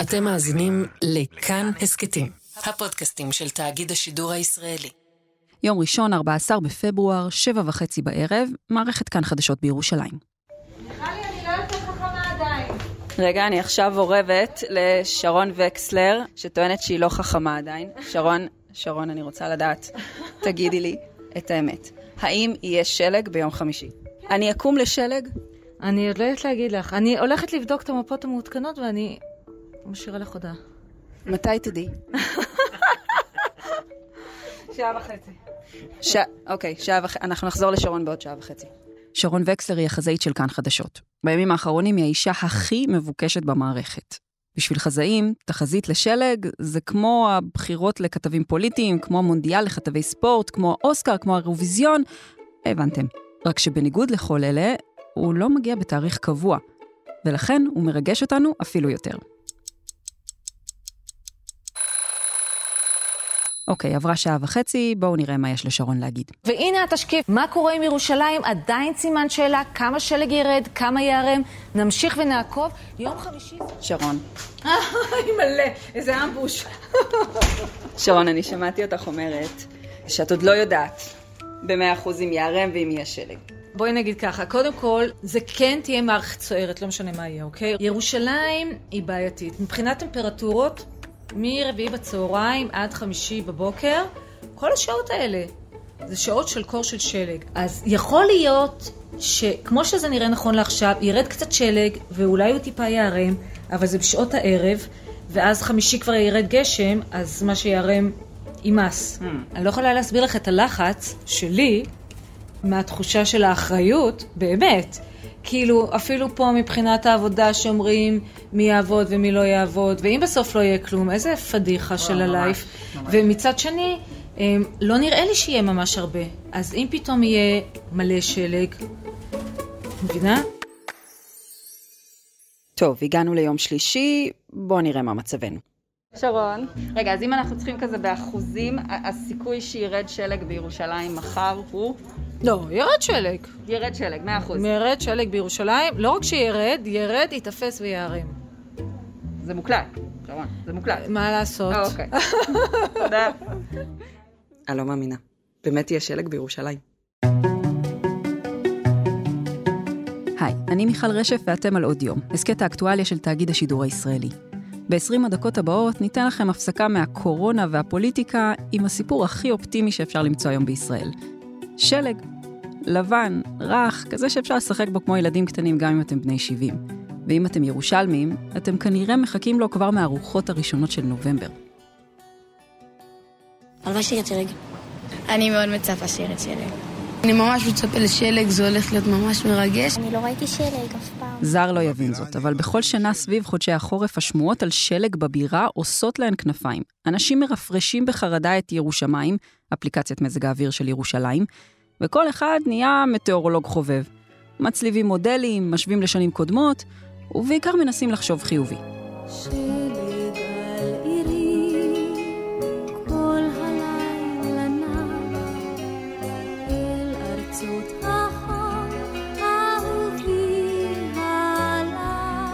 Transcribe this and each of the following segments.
אתם מאזינים לכאן הסכתים, הפודקאסטים של תאגיד השידור הישראלי. יום ראשון, 14 בפברואר, שבע וחצי בערב, מערכת כאן חדשות בירושלים. רגע, אני עכשיו אורבת לשרון וקסלר, שטוענת שהיא לא חכמה עדיין. שרון, שרון, אני רוצה לדעת, תגידי לי את האמת. האם יהיה שלג ביום חמישי? אני אקום לשלג? אני עוד לא יודעת להגיד לך. אני הולכת לבדוק את המפות המעודכנות ואני משאירה לך הודעה. מתי תדעי? שעה וחצי. ש... אוקיי, שעה וחצי. אנחנו נחזור לשרון בעוד שעה וחצי. שרון וקסלר היא החזאית של כאן חדשות. בימים האחרונים היא האישה הכי מבוקשת במערכת. בשביל חזאים, תחזית לשלג זה כמו הבחירות לכתבים פוליטיים, כמו המונדיאל לכתבי ספורט, כמו האוסקר, כמו האירוויזיון. הבנתם. רק שבניגוד לכל אלה, הוא לא מגיע בתאריך קבוע, ולכן הוא מרגש אותנו אפילו יותר. אוקיי, עברה שעה וחצי, בואו נראה מה יש לשרון להגיד. והנה התשקיף, מה קורה עם ירושלים? עדיין סימן שאלה, כמה שלג ירד, כמה ייערם, נמשיך ונעקוב. יום חמישי... שרון. אוי, מלא, איזה אמבוש. שרון, אני שמעתי אותך אומרת שאת עוד לא יודעת במאה אחוז אם ייערם ואם יהיה שלג. בואי נגיד ככה, קודם כל, זה כן תהיה מערכת סוערת, לא משנה מה יהיה, אוקיי? ירושלים היא בעייתית. מבחינת טמפרטורות, מרביעי בצהריים עד חמישי בבוקר, כל השעות האלה זה שעות של קור של שלג. אז יכול להיות שכמו שזה נראה נכון לעכשיו, ירד קצת שלג ואולי הוא טיפה ייערם, אבל זה בשעות הערב, ואז חמישי כבר ירד גשם, אז מה שיערם יימס. Mm. אני לא יכולה להסביר לך את הלחץ שלי מהתחושה של האחריות, באמת. כאילו, אפילו פה מבחינת העבודה שאומרים מי יעבוד ומי לא יעבוד, ואם בסוף לא יהיה כלום, איזה פדיחה של הלייף. ומצד שני, אמ, לא נראה לי שיהיה ממש הרבה. אז אם פתאום יהיה מלא שלג, מבינה? טוב, הגענו ליום שלישי, בואו נראה מה מצבנו. שרון, רגע, אז אם אנחנו צריכים כזה באחוזים, הסיכוי שירד שלג בירושלים מחר הוא? לא, ירד שלג. ירד שלג, מאה אחוז. ירד שלג בירושלים, לא רק שירד, ירד, ייתפס ויערם. זה מוקלט, שרון, זה מוקלט. מה לעשות? אוקיי. תודה. אני לא מאמינה. באמת יהיה שלג בירושלים. היי, אני מיכל רשף ואתם על עוד יום, הסכת האקטואליה של תאגיד השידור הישראלי. ב-20 הדקות הבאות ניתן לכם הפסקה מהקורונה והפוליטיקה עם הסיפור הכי אופטימי שאפשר למצוא היום בישראל. שלג. לבן, רך, כזה שאפשר לשחק בו כמו ילדים קטנים גם אם אתם בני 70. ואם אתם ירושלמים, אתם כנראה מחכים לו כבר מהארוחות הראשונות של נובמבר. הלוואי שירד שלג. אני מאוד מצפה שירד שלג. אני ממש מצפה לשלג, זה הולך להיות ממש מרגש. אני לא ראיתי שלג אף פעם. זר לא יבין זאת, אבל בכל שנה סביב חודשי החורף השמועות על שלג בבירה עושות להן כנפיים. אנשים מרפרשים בחרדה את ירושלים, אפליקציית מזג האוויר של ירושלים, וכל אחד נהיה מטאורולוג חובב. מצליבים מודלים, משווים לשנים קודמות, ובעיקר מנסים לחשוב חיובי. שלג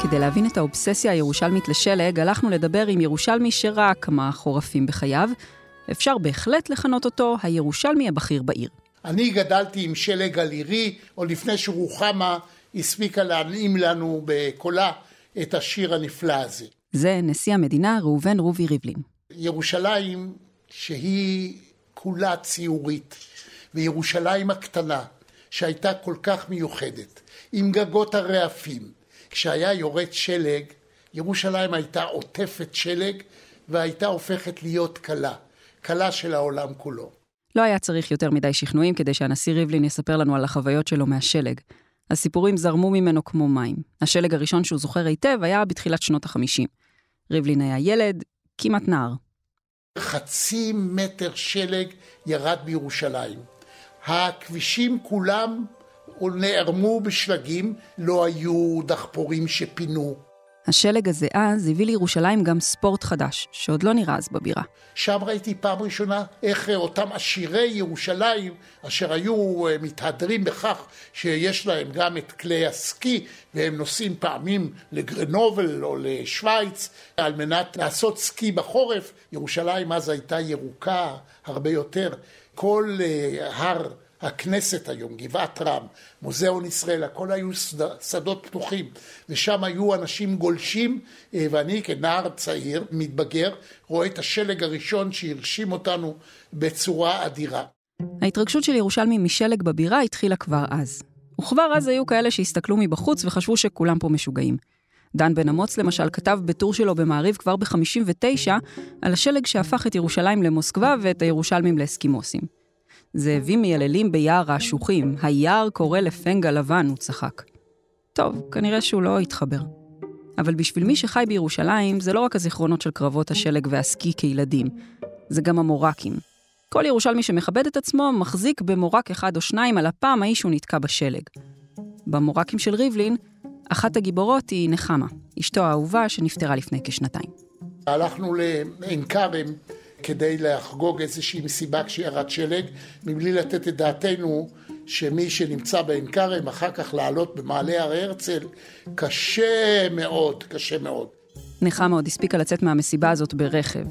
כדי להבין את האובססיה הירושלמית לשלג, הלכנו לדבר עם ירושלמי שראה כמה חורפים בחייו. אפשר בהחלט לכנות אותו הירושלמי הבכיר בעיר. אני גדלתי עם שלג על עירי, עוד לפני שרוחמה הספיקה להנעים לנו בקולה את השיר הנפלא הזה. זה נשיא המדינה ראובן רובי ריבלין. ירושלים שהיא כולה ציורית, וירושלים הקטנה, שהייתה כל כך מיוחדת, עם גגות הרעפים, כשהיה יורד שלג, ירושלים הייתה עוטפת שלג והייתה הופכת להיות קלה, קלה של העולם כולו. לא היה צריך יותר מדי שכנועים כדי שהנשיא ריבלין יספר לנו על החוויות שלו מהשלג. הסיפורים זרמו ממנו כמו מים. השלג הראשון שהוא זוכר היטב היה בתחילת שנות החמישים. ריבלין היה ילד, כמעט נער. חצי מטר שלג ירד בירושלים. הכבישים כולם נערמו בשלגים, לא היו דחפורים שפינו. השלג הזה אז הביא לירושלים גם ספורט חדש, שעוד לא נראה אז בבירה. שם ראיתי פעם ראשונה איך אותם עשירי ירושלים, אשר היו אה, מתהדרים בכך שיש להם גם את כלי הסקי, והם נוסעים פעמים לגרנובל או לשוויץ על מנת לעשות סקי בחורף. ירושלים אז הייתה ירוקה הרבה יותר. כל אה, הר הכנסת היום, גבעת רם, מוזיאון ישראל, הכל היו שדות פתוחים, ושם היו אנשים גולשים, אה, ואני כנער צעיר, מתבגר, רואה את השלג הראשון שהרשים אותנו בצורה אדירה. ההתרגשות של ירושלמי משלג בבירה התחילה כבר אז. וכבר אז היו כאלה שהסתכלו מבחוץ וחשבו שכולם פה משוגעים. דן בן אמוץ למשל כתב בטור שלו במעריב כבר ב-59 על השלג שהפך את ירושלים למוסקבה ואת הירושלמים לאסקימוסים. זאבים מייללים ביער האשוחים, היער קורא לפנגה לבן, הוא צחק. טוב, כנראה שהוא לא התחבר. אבל בשביל מי שחי בירושלים, זה לא רק הזיכרונות של קרבות השלג והסקי כילדים, זה גם המורקים. כל ירושלמי שמכבד את עצמו מחזיק במורק אחד או שניים על הפעם ההיא שהוא נתקע בשלג. במורקים של ריבלין, אחת הגיבורות היא נחמה, אשתו האהובה שנפטרה לפני כשנתיים. הלכנו לעין כרם כדי לחגוג איזושהי מסיבה כשירד שלג, מבלי לתת את דעתנו שמי שנמצא בעין כרם, אחר כך לעלות במעלה הר הרצל, קשה מאוד, קשה מאוד. נחמה עוד הספיקה לצאת מהמסיבה הזאת ברכב.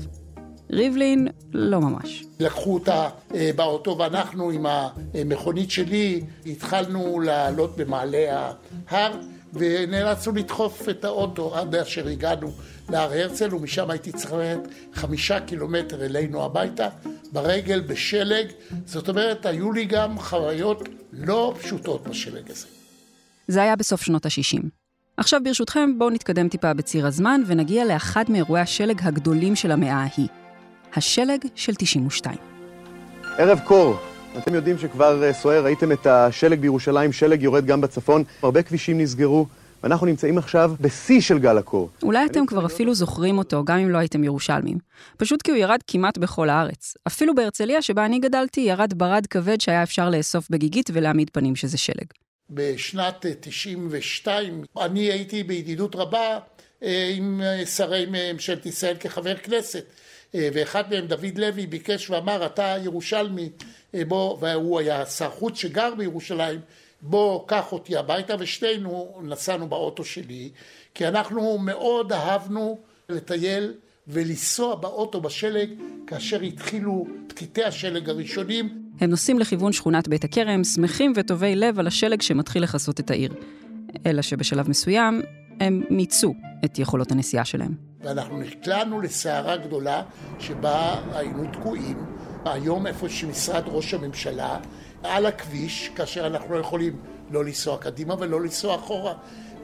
ריבלין, לא ממש. לקחו אותה אה, באוטו ואנחנו עם המכונית שלי התחלנו לעלות במעלה ההר ונאלצנו לדחוף את האוטו עד אשר הגענו להר הרצל, ומשם הייתי צריך ללכת חמישה קילומטר אלינו הביתה, ברגל, בשלג. זאת אומרת, היו לי גם חוויות לא פשוטות בשלג הזה. זה היה בסוף שנות ה-60. עכשיו ברשותכם, בואו נתקדם טיפה בציר הזמן ונגיע לאחד מאירועי השלג הגדולים של המאה ההיא. השלג של 92. ערב קור, אתם יודעים שכבר אה, סוער, ראיתם את השלג בירושלים, שלג יורד גם בצפון, הרבה כבישים נסגרו. ואנחנו נמצאים עכשיו בשיא של גל הקור. אולי אתם כבר אפילו זוכרים אותו, גם אם לא הייתם ירושלמים. פשוט כי הוא ירד כמעט בכל הארץ. אפילו בהרצליה, שבה אני גדלתי, ירד ברד כבד שהיה אפשר לאסוף בגיגית ולהעמיד פנים שזה שלג. בשנת 92 אני הייתי בידידות רבה אה, עם אה, שרי ממשלת ישראל כחבר כנסת. אה, ואחד מהם, דוד לוי, ביקש ואמר, אתה ירושלמי, בוא, והוא היה שר חוץ שגר בירושלים, בוא, קח אותי הביתה, ושנינו נסענו באוטו שלי, כי אנחנו מאוד אהבנו לטייל ולנסוע באוטו בשלג כאשר התחילו פתיתי השלג הראשונים. הם נוסעים לכיוון שכונת בית הכרם, שמחים וטובי לב על השלג שמתחיל לכסות את העיר. אלא שבשלב מסוים הם מיצו את יכולות הנסיעה שלהם. ואנחנו נקלענו לסערה גדולה שבה היינו תקועים. היום איפה שמשרד ראש הממשלה, על הכביש, כאשר אנחנו לא יכולים לא לנסוע קדימה ולא לנסוע אחורה.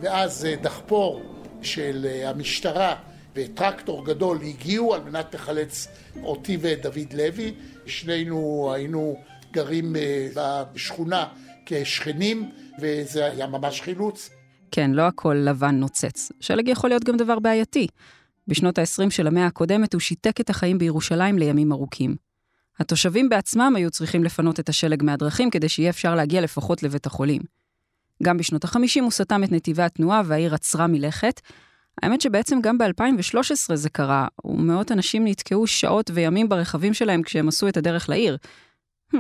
ואז אה, דחפור של אה, המשטרה וטרקטור גדול הגיעו על מנת לחלץ אותי ואת דוד לוי. שנינו היינו גרים אה, בשכונה כשכנים, וזה היה ממש חילוץ. כן, לא הכל לבן נוצץ. שלג יכול להיות גם דבר בעייתי. בשנות ה-20 של המאה הקודמת הוא שיתק את החיים בירושלים לימים ארוכים. התושבים בעצמם היו צריכים לפנות את השלג מהדרכים כדי שיהיה אפשר להגיע לפחות לבית החולים. גם בשנות ה-50 הוא סתם את נתיבי התנועה והעיר עצרה מלכת. האמת שבעצם גם ב-2013 זה קרה, ומאות אנשים נתקעו שעות וימים ברכבים שלהם כשהם עשו את הדרך לעיר. Hmm,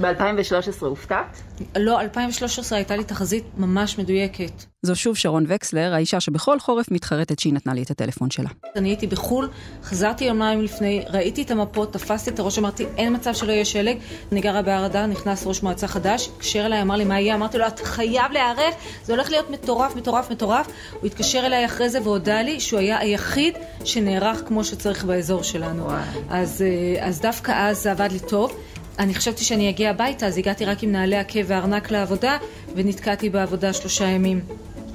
ב-2013 הופתעת? לא, 2013 הייתה לי תחזית ממש מדויקת. זו שוב שרון וקסלר, האישה שבכל חורף מתחרטת שהיא נתנה לי את הטלפון שלה. אני הייתי בחו"ל, חזרתי יומיים לפני, ראיתי את המפות, תפסתי את הראש, אמרתי, אין מצב שלא יהיה שלג. אני גרה בהר אדר, נכנס ראש מועצה חדש, התקשר אליי, אמר לי, מה יהיה? אמרתי לו, את חייב להיערך, זה הולך להיות מטורף, מטורף, מטורף. הוא התקשר אליי אחרי זה והודה לי שהוא היה היחיד שנערך כמו שצריך באזור שלנו. אז, אה, אז דווקא אז זה עבד לי טוב. אני חשבתי שאני אגיע הביתה, אז הגעתי רק עם נעלי עקב וארנק לעבודה, ונתקעתי בעבודה שלושה ימים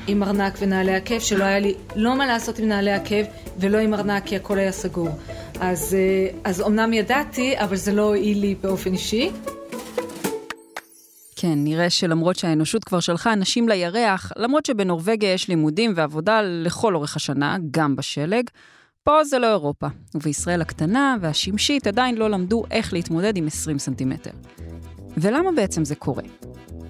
עם ארנק ונעלי עקב, שלא היה לי לא מה לעשות עם נעלי עקב ולא עם ארנק, כי הכל היה סגור. אז, אה, אז אמנם ידעתי, אבל זה לא הועיל לי באופן אישי. כן, נראה שלמרות שהאנושות כבר שלחה אנשים לירח, למרות שבנורבגיה יש לימודים ועבודה לכל אורך השנה, גם בשלג, פה זה לא אירופה, ובישראל הקטנה והשמשית עדיין לא למדו איך להתמודד עם 20 סנטימטר. ולמה בעצם זה קורה?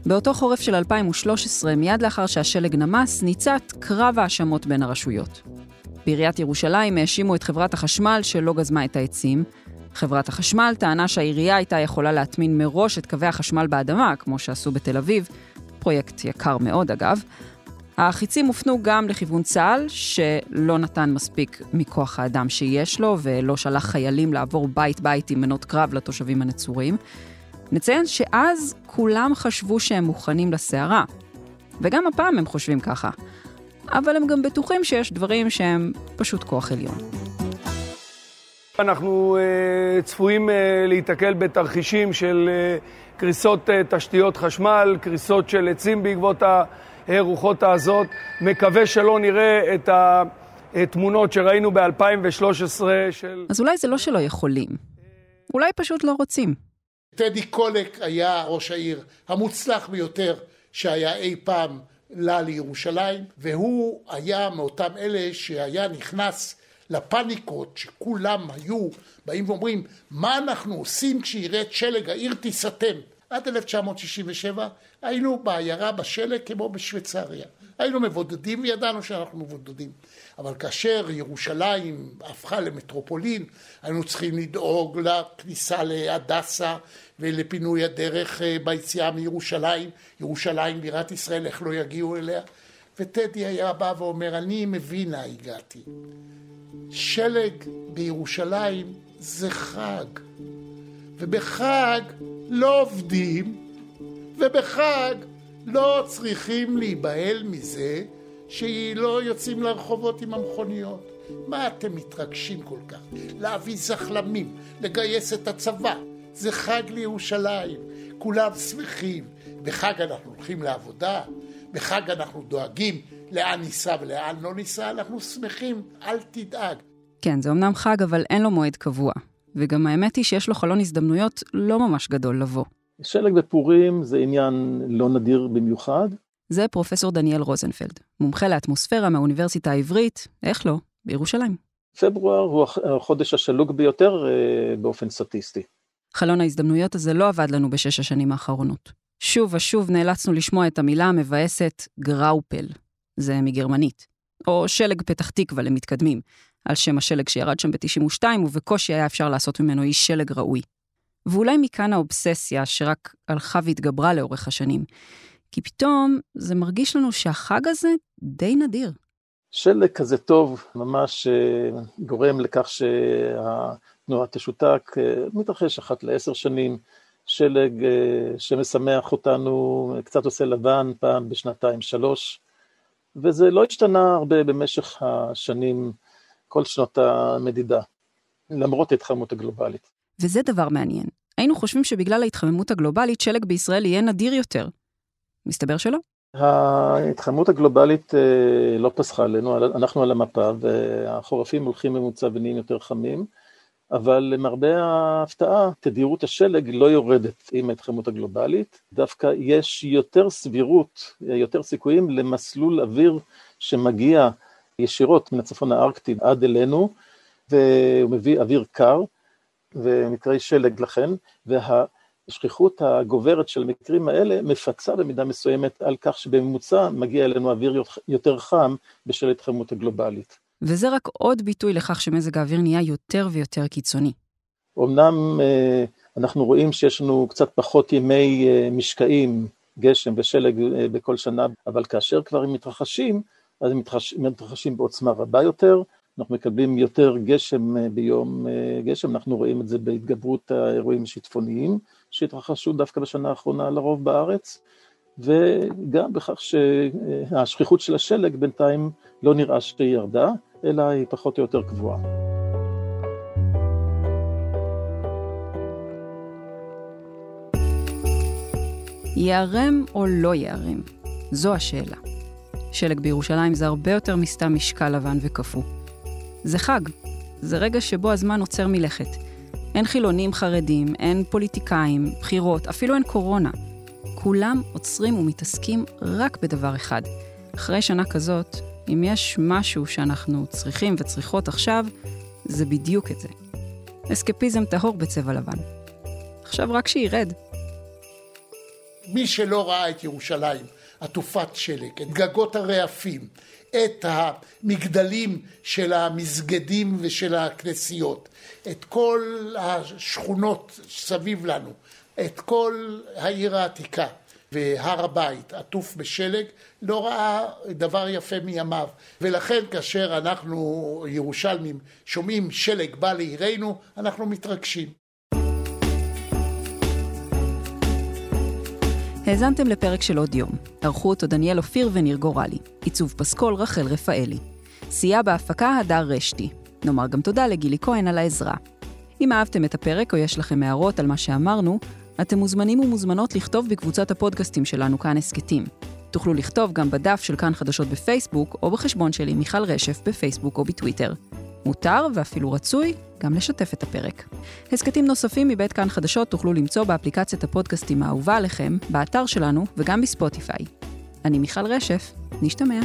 באותו חורף של 2013, מיד לאחר שהשלג נמס, ניצת קרב האשמות בין הרשויות. בעיריית ירושלים האשימו את חברת החשמל שלא גזמה את העצים. חברת החשמל טענה שהעירייה הייתה יכולה להטמין מראש את קווי החשמל באדמה, כמו שעשו בתל אביב, פרויקט יקר מאוד אגב. החיצים הופנו גם לכיוון צה"ל, שלא נתן מספיק מכוח האדם שיש לו, ולא שלח חיילים לעבור בית-בית עם מנות קרב לתושבים הנצורים. נציין שאז כולם חשבו שהם מוכנים לסערה, וגם הפעם הם חושבים ככה. אבל הם גם בטוחים שיש דברים שהם פשוט כוח עליון. אנחנו uh, צפויים uh, להיתקל בתרחישים של uh, קריסות uh, תשתיות חשמל, קריסות של עצים בעקבות הרוחות העזות. מקווה שלא נראה את התמונות שראינו ב-2013 של... אז אולי זה לא שלא יכולים, אולי פשוט לא רוצים. טדי קולק היה ראש העיר המוצלח ביותר שהיה אי פעם לה לירושלים, והוא היה מאותם אלה שהיה נכנס לפניקות שכולם היו באים ואומרים מה אנחנו עושים כשירד שלג העיר תיסתם. עד 1967 היינו בעיירה בשלג כמו בשוויצריה. היינו מבודדים וידענו שאנחנו מבודדים. אבל כאשר ירושלים הפכה למטרופולין, היינו צריכים לדאוג לכניסה להדסה ולפינוי הדרך אה, ביציאה מירושלים. ירושלים בירת ישראל, איך לא יגיעו אליה? וטדי היה בא ואומר, אני מבינה הגעתי. שלג בירושלים זה חג, ובחג לא עובדים, ובחג לא צריכים להיבהל מזה שלא יוצאים לרחובות עם המכוניות. מה אתם מתרגשים כל כך? להביא זחלמים, לגייס את הצבא. זה חג לירושלים, כולם שמחים. בחג אנחנו הולכים לעבודה, בחג אנחנו דואגים לאן ניסע ולאן לא ניסע, אנחנו שמחים, אל תדאג. כן, זה אמנם חג, אבל אין לו מועד קבוע. וגם האמת היא שיש לו חלון הזדמנויות לא ממש גדול לבוא. שלג בפורים זה עניין לא נדיר במיוחד. זה פרופסור דניאל רוזנפלד, מומחה לאטמוספירה מהאוניברסיטה העברית, איך לא, בירושלים. פברואר הוא החודש השלוג ביותר אה, באופן סטטיסטי. חלון ההזדמנויות הזה לא עבד לנו בשש השנים האחרונות. שוב ושוב נאלצנו לשמוע את המילה המבאסת גראופל, זה מגרמנית, או שלג פתח תקווה למתקדמים, על שם השלג שירד שם ב-92 ובקושי היה אפשר לעשות ממנו איש שלג ראוי. ואולי מכאן האובססיה שרק הלכה והתגברה לאורך השנים. כי פתאום זה מרגיש לנו שהחג הזה די נדיר. שלג כזה טוב ממש אה, גורם לכך שהתנועה תשותק, אה, מתרחש אחת לעשר שנים, שלג אה, שמשמח אותנו, קצת עושה לבן פעם בשנתיים שלוש, וזה לא השתנה הרבה במשך השנים, כל שנות המדידה, למרות ההתחממות הגלובלית. וזה דבר מעניין. היינו חושבים שבגלל ההתחממות הגלובלית שלג בישראל יהיה נדיר יותר. מסתבר שלא. ההתחממות הגלובלית אה, לא פסחה עלינו, אנחנו על המפה והחורפים הולכים ממוצע ונהיים יותר חמים, אבל למרבה ההפתעה, תדירות השלג לא יורדת עם ההתחממות הגלובלית, דווקא יש יותר סבירות, יותר סיכויים למסלול אוויר שמגיע ישירות מן הצפון הארקטי עד אלינו, והוא מביא אוויר קר, ומקרי שלג לכן, והשכיחות הגוברת של המקרים האלה מפצה במידה מסוימת על כך שבממוצע מגיע אלינו אוויר יותר חם בשל ההתחממות הגלובלית. וזה רק עוד ביטוי לכך שמזג האוויר נהיה יותר ויותר קיצוני. אמנם אה, אנחנו רואים שיש לנו קצת פחות ימי אה, משקעים, גשם ושלג אה, בכל שנה, אבל כאשר כבר הם מתרחשים, אז הם מתרחשים בעוצמה רבה יותר, אנחנו מקבלים יותר גשם אה, ביום אה, גשם, אנחנו רואים את זה בהתגברות האירועים השיטפוניים שהתרחשו דווקא בשנה האחרונה לרוב בארץ, וגם בכך שהשכיחות של השלג בינתיים לא נראה שהיא ירדה, אלא היא פחות או יותר קבועה. ייערם או לא ייערם? זו השאלה. שלג בירושלים זה הרבה יותר מסתם משקל לבן וקפוא. זה חג. זה רגע שבו הזמן עוצר מלכת. אין חילונים חרדים, אין פוליטיקאים, בחירות, אפילו אין קורונה. כולם עוצרים ומתעסקים רק בדבר אחד. אחרי שנה כזאת, אם יש משהו שאנחנו צריכים וצריכות עכשיו, זה בדיוק את זה. אסקפיזם טהור בצבע לבן. עכשיו רק שירד. מי שלא ראה את ירושלים עטופת שלג, את גגות הרעפים, את המגדלים של המסגדים ושל הכנסיות, את כל השכונות סביב לנו, את כל העיר העתיקה והר הבית עטוף בשלג, לא ראה דבר יפה מימיו. ולכן כאשר אנחנו ירושלמים שומעים שלג בא לעירנו, אנחנו מתרגשים. האזנתם לפרק של עוד יום. ערכו אותו דניאל אופיר וניר גורלי. עיצוב פסקול רחל רפאלי. סייע בהפקה הדר רשתי. נאמר גם תודה לגילי כהן על העזרה. אם אהבתם את הפרק או יש לכם הערות על מה שאמרנו, אתם מוזמנים ומוזמנות לכתוב בקבוצת הפודקאסטים שלנו כאן הסכתים. תוכלו לכתוב גם בדף של כאן חדשות בפייסבוק, או בחשבון שלי מיכל רשף בפייסבוק או בטוויטר. מותר ואפילו רצוי גם לשתף את הפרק. הסכתים נוספים מבית כאן חדשות תוכלו למצוא באפליקציית הפודקאסטים האהובה עליכם, באתר שלנו וגם בספוטיפיי. אני מיכל רשף, נשתמע.